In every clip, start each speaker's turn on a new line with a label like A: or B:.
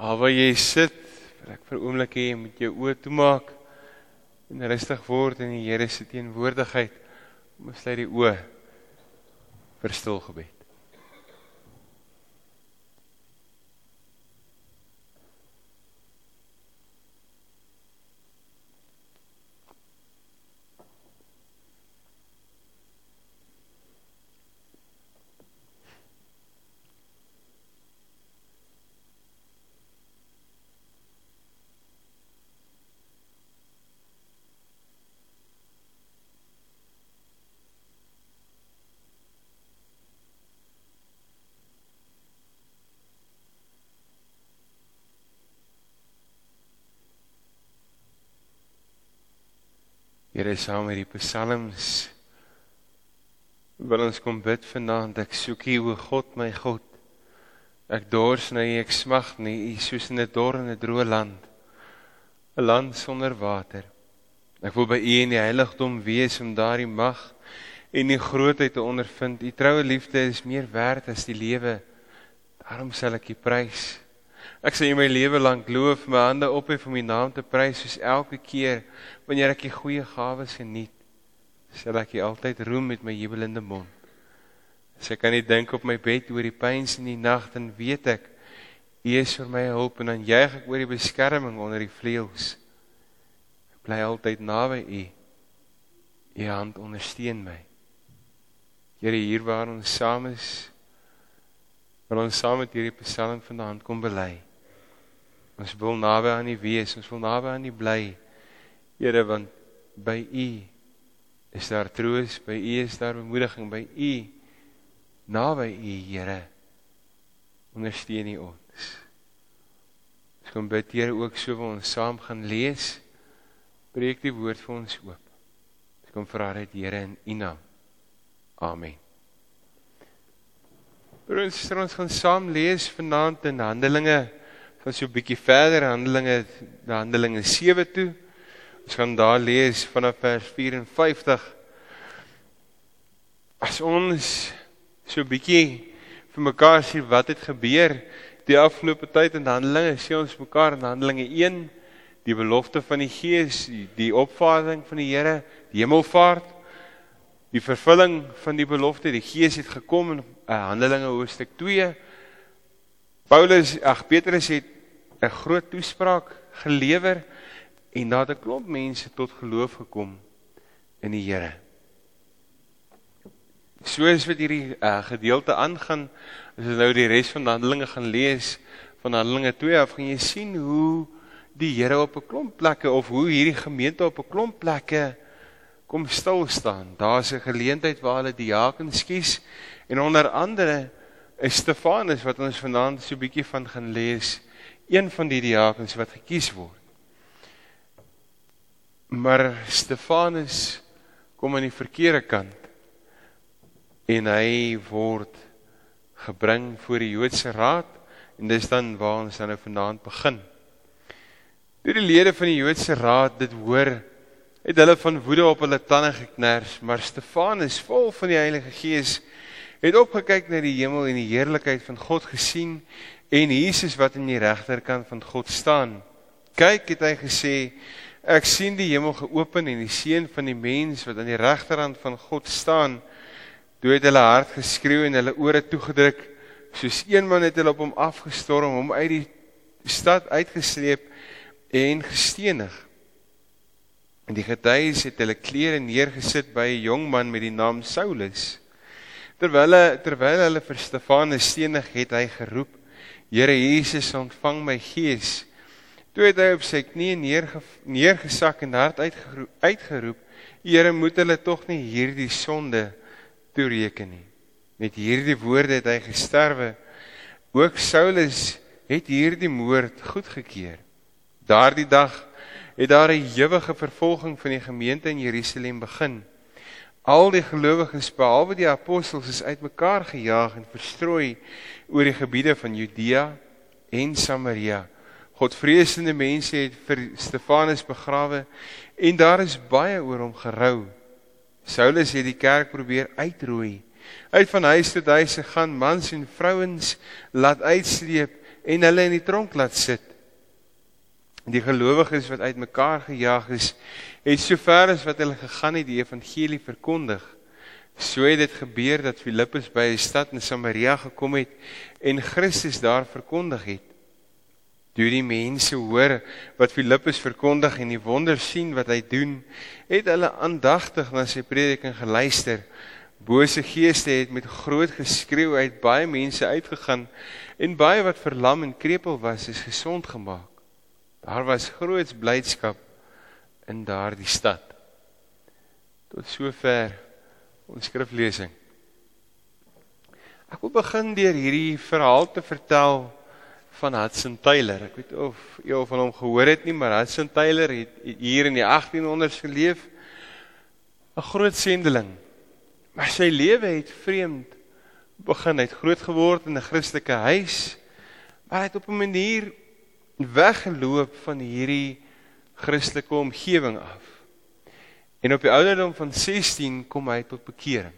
A: Al waar jy sit, wil ek vir 'n oomblik hê jy moet jou oë toemaak en rustig word in die Here se teenwoordigheid. Kom sluit die oë vir stil gebed. Here saam met die psalms. Wil ons kom bid vanaand ek soek U o God my God. Ek dors na U ek smag na U soos in 'n dor en 'n droë land 'n land sonder water. Ek wil by U in die heiligdom wees om daardie mag en die grootheid te ondervind. U troue liefde is meer werd as die lewe. Daarom sal ek U prys Ek sê in my lewe lank loof my hande op hê vir my naam te prys soos elke keer wanneer ek die goeie gawes geniet. Sal ek U altyd roem met my jubelende mond. As ek kan nie dink op my bed oor die pyns in die nag dan weet ek U is vir my hulp en dan juig ek oor die beskerming onder die vleuels. Ek bly altyd naby U. U hand ondersteun my. Here hier waar ons saam is, wil ons saam met hierdie psalm vanaand kom bely. Ons wil naby aan U wees, ons wil naby aan U bly. Here, want by U is daar troos, by U is daar bemoediging, by U naby U, Here. Ondersteun U ons. Ons kom bid Here ook so wil ons saam gaan lees. Breek die woord vir ons oop. Ons kom vra dit Here in U naam. Amen. Ons ons gaan saam lees vanaand in Handelinge gaan so 'n bietjie verder Handelinge na Handelinge 7 toe. Ons gaan daar lees vanaf vers 54. As ons so 'n bietjie vir mekaar sien wat het gebeur die afgelope tyd in Handelinge, sien ons mekaar in Handelinge 1 die belofte van die Gees, die, die opvaarding van die Here, die hemelvaart, die vervulling van die belofte, die Gees het gekom in uh, Handelinge hoofstuk 2 Paulus, ag Petrus het 'n groot toespraak gelewer en daar het 'n klomp mense tot geloof gekom in die Here. Soos wat hierdie uh, gedeelte aangaan, as jy nou die res van Handelinge gaan lees van Handelinge 2 af, gaan jy sien hoe die Here op 'n klomp plekke of hoe hierdie gemeente op 'n klomp plekke kom stil staan. Daar's 'n geleentheid waar hulle diakens kies en onder andere is Stefanus wat ons vanaand so 'n bietjie van gaan lees, een van die diakens wat gekies word. Maar Stefanus kom aan die verkeerde kant en hy word gebring voor die Joodse raad en dis dan waar ons dan nou vanaand begin. Toe die lede van die Joodse raad dit hoor, het hulle van woede op hulle tande geknars, maar Stefanus, vol van die Heilige Gees, het opgekyk na die hemel en die heerlikheid van God gesien en Jesus wat in die regterkant van God staan. Kyk, het hy gesê, ek sien die hemel geopen en die seun van die mens wat aan die regterkant van God staan. Toe het hulle hard geskreeu en hulle ore toegedruk, soos een man het hulle op hom afgestorm, hom uit die stad uitgesleep en gestenig. En die getuies het hulle klere neergesit by 'n jong man met die naam Saulus. Terwyl hulle terwyl hulle vir Stefanus stenig het, hy geroep: "Here Jesus, ontvang my gees." Toe het hy op sy knieë neerge, neergesak en hard uitgeroep: uitgeroep: "Here, moet hulle tog nie hierdie sonde toereken nie." Met hierdie woorde het hy gesterwe. Ook Saulus het hierdie moord goedgekeur. Daardie dag het daar 'n ewige vervolging van die gemeente in Jerusalem begin. Al die gelowiges behalwe die apostels is uitmekaar gejaag en verstrooi oor die gebiede van Judea en Samaria. Godvreesende mense het vir Stefanus begrawe en daar is baie oor hom gerou. Saulus het die kerk probeer uitroei. Uit van huis tot huis gegaan, mans en vrouens laat uitsleep en hulle in die tronk laat sit. Die gelowiges wat uitmekaar gejaag is, het sover as wat hulle gegaan het die evangelie verkondig. So het dit gebeur dat Filippus by 'n stad in Samaria gekom het en Christus daar verkondig het. Toe die mense hoor wat Filippus verkondig en die wonder sien wat hy doen, het hulle aandagtig na sy prediking geluister. Bose geeste het met groot geskreeu uit baie mense uitgegaan en baie wat verlam en krepeel was, is gesond gemaak. Daar was groot blydskap in daardie stad. Tot sover ons skriflesing. Ek wil begin deur hierdie verhaal te vertel van Hudson Taylor. Ek weet of jy al van hom gehoor het nie, maar Hudson Taylor het, het hier in die 1800s geleef. 'n Groot sendeling. Maar sy lewe het vreemd begin. Hy het groot geword in 'n Christelike huis, maar hy het op 'n manier weggeloop van hierdie Christelike omgewing af. En op die ouderdom van 16 kom hy tot bekering.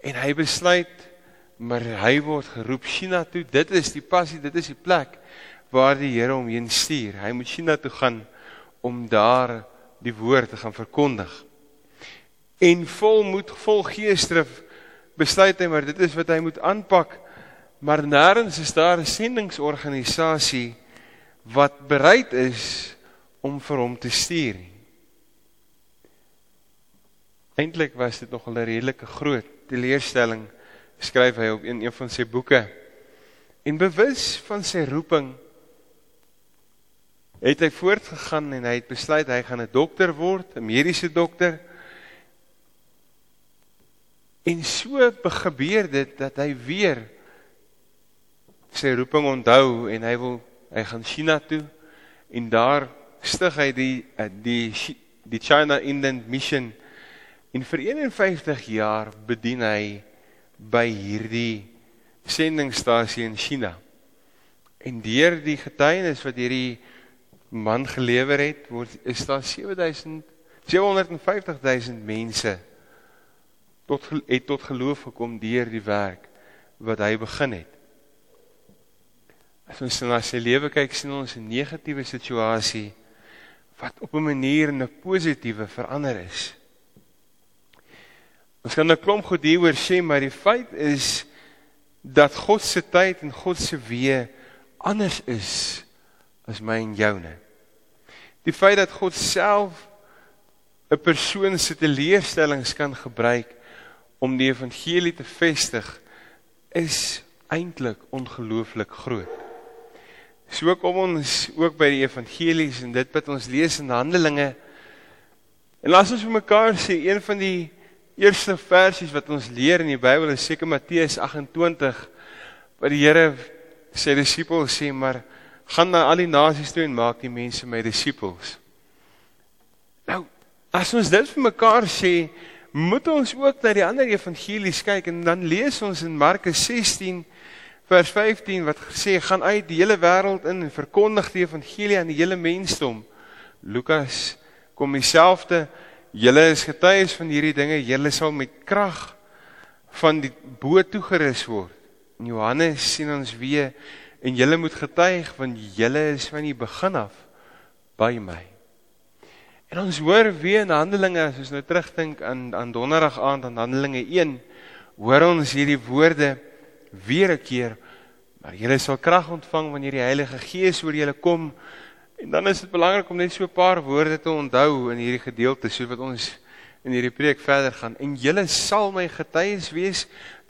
A: En hy besluit maar hy word geroep China toe. Dit is die passie, dit is die plek waar die Here hom heen stuur. Hy moet China toe gaan om daar die woord te gaan verkondig. En vol moed, vol geesdrif besluit hy maar dit is wat hy moet aanpak. Maar nêrens is daar 'n sendingsorganisasie wat bereid is om vir hom te stuur. Eintlik was dit nog 'n redelike groot teleurstelling skryf hy op in een van sy boeke. En bewus van sy roeping het hy voortgegaan en hy het besluit hy gaan 'n dokter word, 'n mediese dokter. En so gebeur dit dat hy weer sy roeping onthou en hy wil hy gaan China toe en daar stig hy die die die China Inland Mission en vir 51 jaar bedien hy by hierdie sendingstasie in China. En deur die getuienis wat hierdie man gelewer het, word is daar 7000 750000 mense tot het tot geloof gekom deur die werk wat hy begin het. As ons na sy lewe kyk, sien ons 'n negatiewe situasie wat op 'n manier in 'n positiewe verander is. Ons kan 'n klomp goed hieroor sê, maar die feit is dat God se tyd en God se weë anders is as my en joune. Die feit dat God self 'n persoon se teleurstellings kan gebruik om die evangelie te vestig is eintlik ongelooflik groot. So kom ons ook by die evangelies en dit wat ons lees in Handelinge. En laat ons vir mekaar sê een van die eerste versies wat ons leer in die Bybel is seker Matteus 28 waar die Here sy disippels sê maar gaan na al die nasies toe en maak die mense my disippels. Nou, as ons dit vir mekaar sê, moet ons ook na die ander evangelies kyk en dan lees ons in Markus 16 vers 15 wat sê gaan uit die hele wêreld in en verkondig die evangelie aan die hele mensdom. Lukas kom dieselfde Julle is getuies van hierdie dinge. Julle sal met krag van die bo toegerus word. In Johannes sien ons weer en julle moet getuig want julle is van die begin af by my. En ons hoor weer in Handelinge as ons nou terugdink aan aan Donderdag aand aan Handelinge 1, hoor ons hierdie woorde weer 'n keer. Maar julle sal krag ontvang wanneer die Heilige Gees oor julle kom En dan is dit belangrik om net so 'n paar woorde te onthou in hierdie gedeelte soos wat ons in hierdie preek verder gaan. En julle sal my getuies wees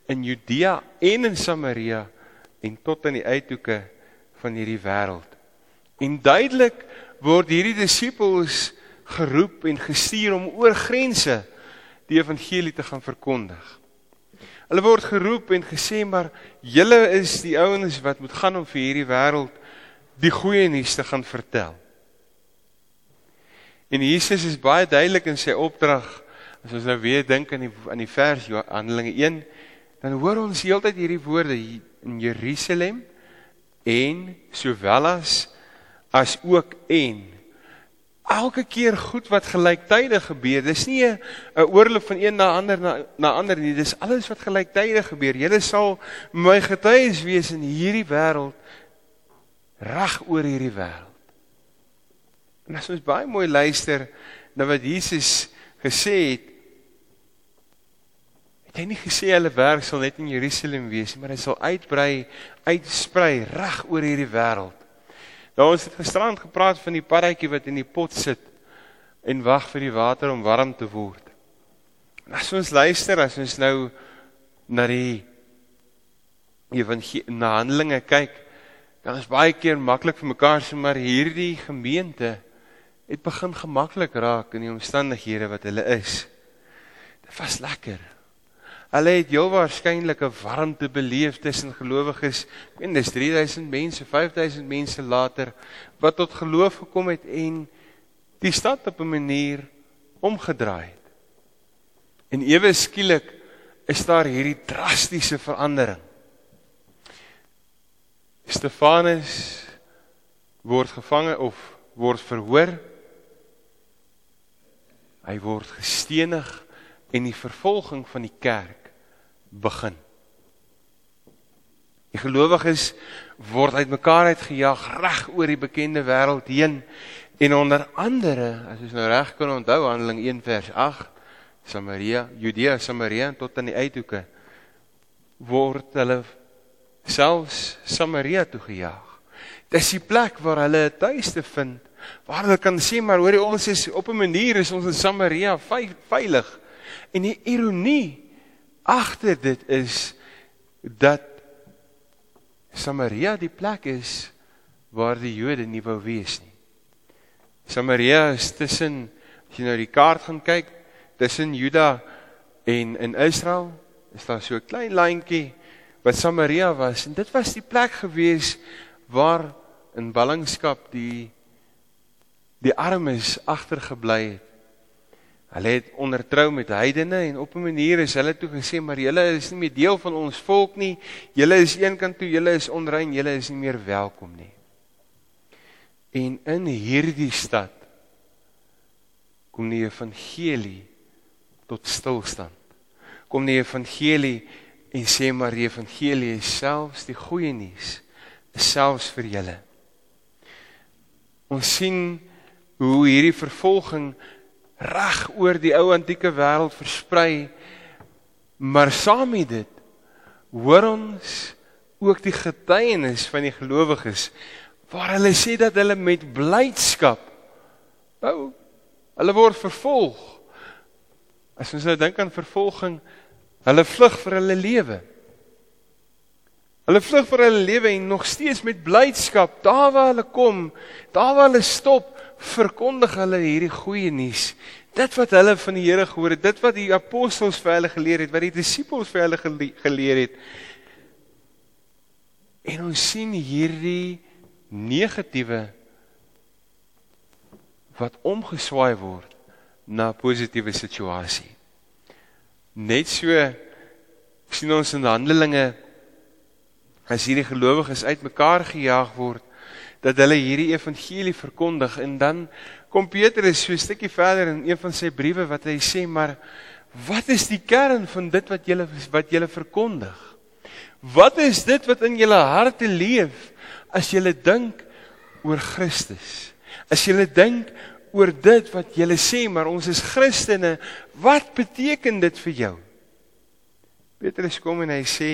A: in Judea en in Samaria en tot aan die uithoeke van hierdie wêreld. En duidelik word hierdie disippels geroep en gestuur om oor grense die evangelie te gaan verkondig. Hulle word geroep en gesê maar julle is die ouens wat moet gaan om vir hierdie wêreld die goeie nuus te gaan vertel. En Jesus is baie duidelik in sy opdrag. As ons nou weer dink aan die aan die vers Handelinge 1, dan hoor ons heeltyd hierdie woorde in Jerusalem en sowel as as ook en elke keer goed wat gelyktydig gebeur. Dis nie 'n oorloop van een na ander na na ander nie. Dis alles wat gelyktydig gebeur. Julle sal my getuies wees in hierdie wêreld reg oor hierdie wêreld. En as ons baie mooi luister na wat Jesus gesê het, het hy nie gesê hulle werk sal net in Jerusalem wees nie, maar hy sal uitbrei, uitsprei reg oor hierdie wêreld. Nou ons het gisterand gepraat van die paddatjie wat in die pot sit en wag vir die water om warm te word. En as ons luister, as ons nou na die evangelie na Handelinge kyk, dan is baie keer maklik vir mekaar sê maar hierdie gemeente het begin gemaklik raak in die omstandighede wat hulle is. Dit was lekker. Hulle het heel waarskynlik 'n warmte beleef tussen gelowiges. Ek weet dis 3000 mense, 5000 mense later wat tot geloof gekom het en die stad op 'n manier omgedraai het. En ewe skielik is daar hierdie drastiese verandering. Stefanus word gevange of word verhoor. Hy word gestenig en die vervolging van die kerk begin. Die gelowiges word uitmekaar uitgejaag reg oor die bekende wêreld heen en onder andere, as ons nou reg kan onthou Handeling 1 vers 8, Samaria, Judea, Samaria tot aan die uithoeke word hulle selfs Samaria toe gejaag. Dis die plek waar hulle 'n tuiste vind waar hulle kan sê maar hoorie ons is op 'n manier is ons in Samaria veilig. En die ironie agter dit is dat Samaria die plek is waar die Jode nie wou wees nie. Samaria is tussen as jy nou die kaart gaan kyk, tussen Juda en in Israel is daar so 'n klein lyntjie wat Samaria was en dit was die plek gewees waar in ballingskap die die armes agtergebly het. Hulle het ondertrou met heidene en op 'n manier is hulle toe gesê maar julle is nie meer deel van ons volk nie. Julle is eenkant toe, julle is onrein, julle is nie meer welkom nie. En in hierdie stad kom die evangelie tot stilstand. Kom die evangelie en sê maar die evangelie is selfs die goeie nuus selfs vir julle. Ons sien hoe hierdie vervolging reg oor die ou antieke wêreld versprei maar saam met dit hoor ons ook die getuienis van die gelowiges waar hulle sê dat hulle met blydskap ou hulle word vervolg As ons nou dink aan vervolging, hulle vlug vir hulle lewe. Hulle vlug vir hulle lewe en nog steeds met blydskap, daar waar hulle kom, daar waar hulle stop, verkondig hulle hierdie goeie nuus. Dit wat hulle van die Here gehoor het, dit wat die apostels vir hulle geleer het, wat die disippels vir hulle geleer het. En ons sien hierdie negatiewe wat omgeswaai word na positiewe situasie. Net so sien ons in Handelinge as hierdie gelowiges uitmekaar gejaag word dat hulle hierdie evangelie verkondig en dan kom Petrus so 'n stukkie verder in een van sy briewe wat hy sê maar wat is die kern van dit wat julle wat julle verkondig? Wat is dit wat in julle harte leef as julle dink oor Christus? As julle dink oor dit wat julle sê, maar ons is Christene. Wat beteken dit vir jou? Petrus kom en hy sê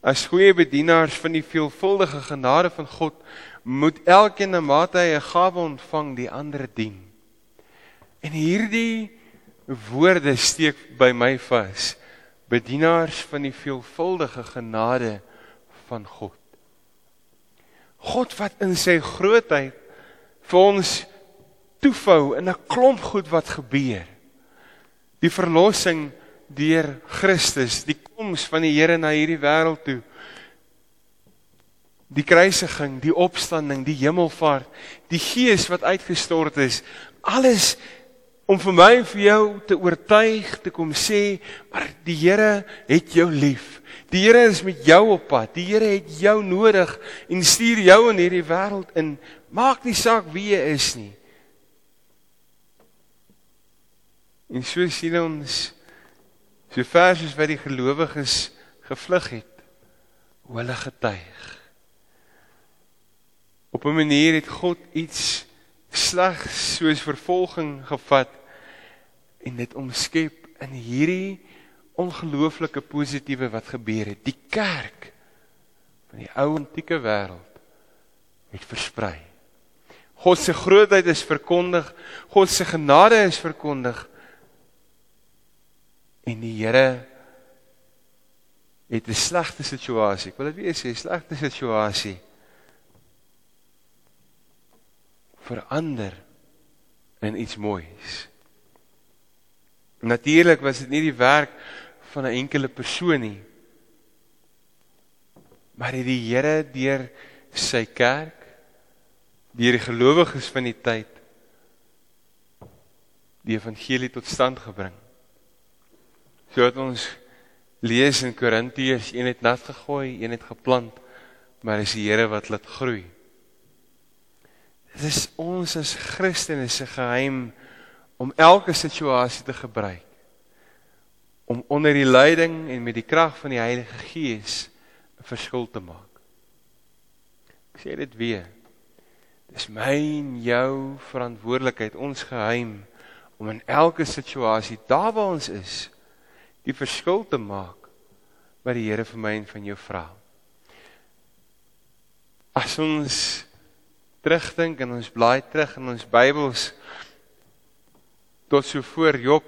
A: as goeie bedienaars van die veelvuldige genade van God moet elkeen na mate hy 'n gawe ontvang die ander dien. En hierdie woorde steek by my vas. Bedienaars van die veelvuldige genade van God. God wat in sy grootheid vir ons toefou in 'n klomp goed wat gebeur. Die verlossing deur Christus, die koms van die Here na hierdie wêreld toe. Die kruisiging, die opstanding, die hemelvaart, die gees wat uitgestort is, alles om vir my en vir jou te oortuig te kom sê, maar die Here het jou lief. Die Here is met jou op pad. Die Here het jou nodig en stuur jou in hierdie wêreld in. Maak nie saak wie jy is nie. En so sien ons so vers soos wat die gelowiges gevlug het, hoe hulle getuig. Op 'n manier het God iets slegs soos vervolging gevat en dit omskep in hierdie ongelooflike positiewe wat gebeur het. Die kerk van die ou antieke wêreld het versprei. God se grootheid is verkondig, God se genade is verkondig. En die Here het 'n slegte situasie. Ek wil dit weer sê, slegte situasie verander in iets moois. Natuurlik was dit nie die werk van 'n enkele persoon nie. Maar het die Here deur sy kerk, deur die gelowiges van die tyd die evangelie tot stand gebring. So het ons lees in Korintiërs, een het nat gegooi, een het geplant, maar is die Here wat laat groei. Dit is ons as Christene se geheim om elke situasie te gebruik om onder die leiding en met die krag van die Heilige Gees 'n verskil te maak. Ek sê dit weer. Dis my en jou verantwoordelikheid, ons geheim om in elke situasie, daar waar ons is, die verskil te maak wat die Here vir my en van jou vra. As ons terugdink en ons blaai terug in ons Bybels tot so voor Job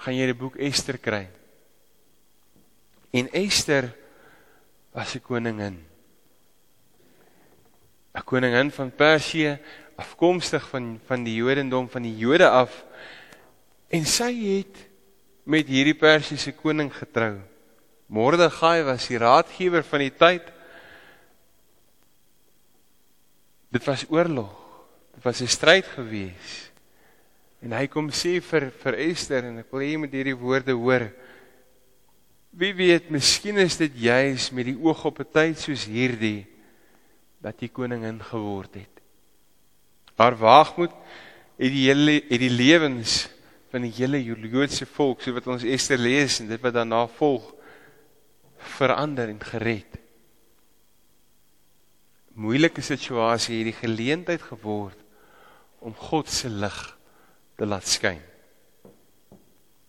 A: gaan jy die boek Ester kry. En Ester was 'n koningin. 'n Koningin van Persië, afkomstig van van die Jodendom van die Jode af. En sy het met hierdie Persiese koning getrou. Mordegai was die raadgewer van die tyd. Dit was oorlog. Dit was 'n stryd geweest. En hy kom sê vir vir Esther en ek wil hê jy moet hierdie woorde hoor. Wie weet, miskien is dit juis met die oog op 'n tyd soos hierdie dat jy koningin geword het. Haar waagmoed het die hele het die lewens van die hele Joodse volk, so wat ons Esther lees en dit wat daarna volg, verander en gered. Moeilike situasie het die geleentheid geword om God se lig te laat skyn.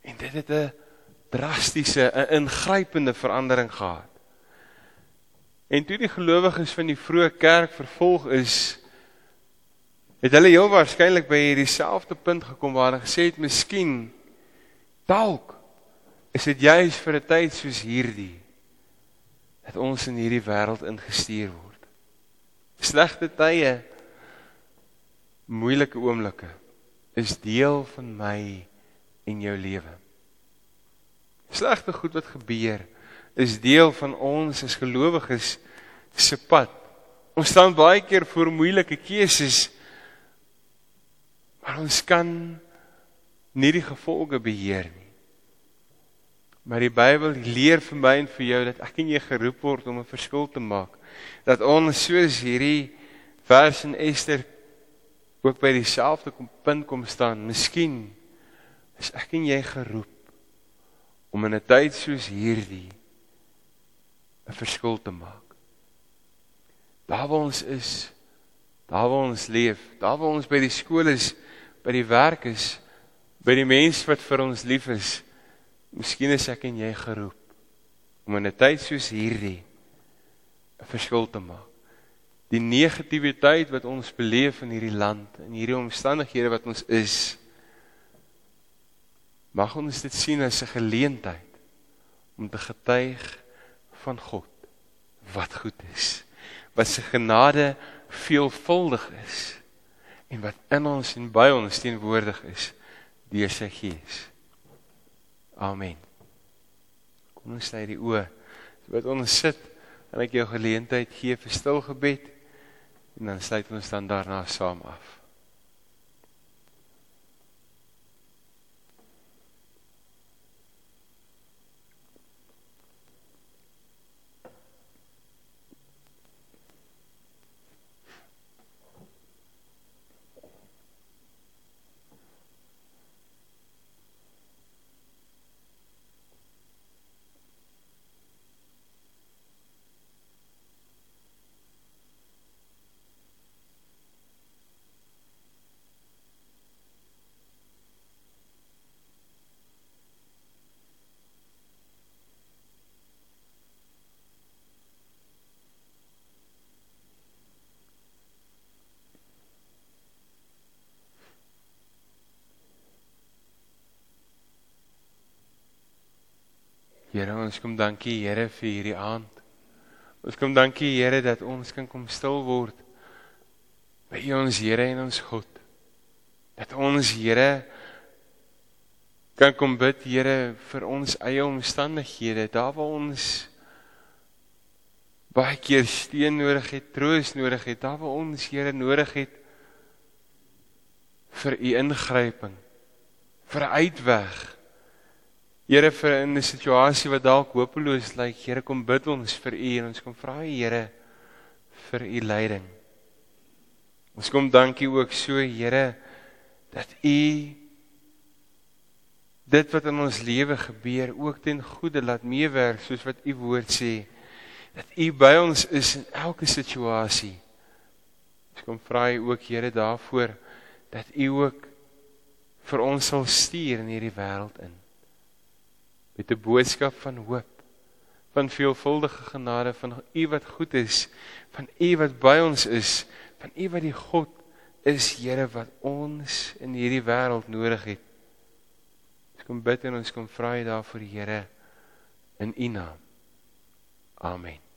A: En dit het 'n drastiese, 'n ingrypende verandering gehad. En toe die gelowiges van die vroeë kerk vervolg is, het hulle heel waarskynlik by hierdie selfde punt gekom waar hulle gesê het miskien dalk is dit juis vir 'n tyd soos hierdie dat ons in hierdie wêreld ingestuur word. Slegte tye, moeilike oomblikke is deel van my en jou lewe. Slegte goed wat gebeur is deel van ons as gelowiges se pad. Ons staan baie keer voor moeilike keuses. Maar ons kan nie die gevolge beheer nie. Maar die Bybel leer vir my en vir jou dat ek en jy geroep word om 'n verskil te maak. Dat ons soos hierdie vers in Ester ook by dieselfde punt kom staan. Miskien is ek en jy geroep om in 'n tyd soos hierdie 'n verskil te maak. Daar waar ons is, daar waar ons leef, daar waar ons by die skool is, by die werk is, by die mense wat vir ons lief is, miskien is ek en jy geroep om in 'n tyd soos hierdie 'n verskil te maak. Die negativiteit wat ons beleef in hierdie land en hierdie omstandighede wat ons is mag ons dit sien as 'n geleentheid om te getuig van God wat goed is wat sy genade veelvuldig is en wat in ons en by ons teenwoordig is deur sy gees. Amen. Kom ons sluit die oë. Wat ons sit en ek jou geleentheid gee vir stil gebed En dan sluit ons dan daarna saam af. Here, ons kom dankie Here vir hierdie aand. Ons kom dankie Here dat ons kan kom stil word by U ons Here en ons God. Dat ons Here kan kom bid Here vir ons eie omstandighede, daar waar ons baie keer steun nodig het, troos nodig het, daar waar ons Here nodig het vir U ingryping, vir 'n uitweg. Here vir in 'n situasie wat dalk hopeloos lyk, Here kom bid ons vir U en ons kom vra U Here vir U leiding. Ons kom dankie ook so Here dat U dit wat in ons lewe gebeur ook ten goeie laat meewerk soos wat u woord sê dat u by ons is in elke situasie. Ons kom vra u ook Here daarvoor dat u ook vir ons sal stuur in hierdie wêreld in met 'n boodskap van hoop van veelvuldige genade van u wat goed is van u wat by ons is van u wat die God is Here wat ons in hierdie wêreld nodig het Ons kom bid en ons kom vra jy daarvoor Here in U naam. Amen.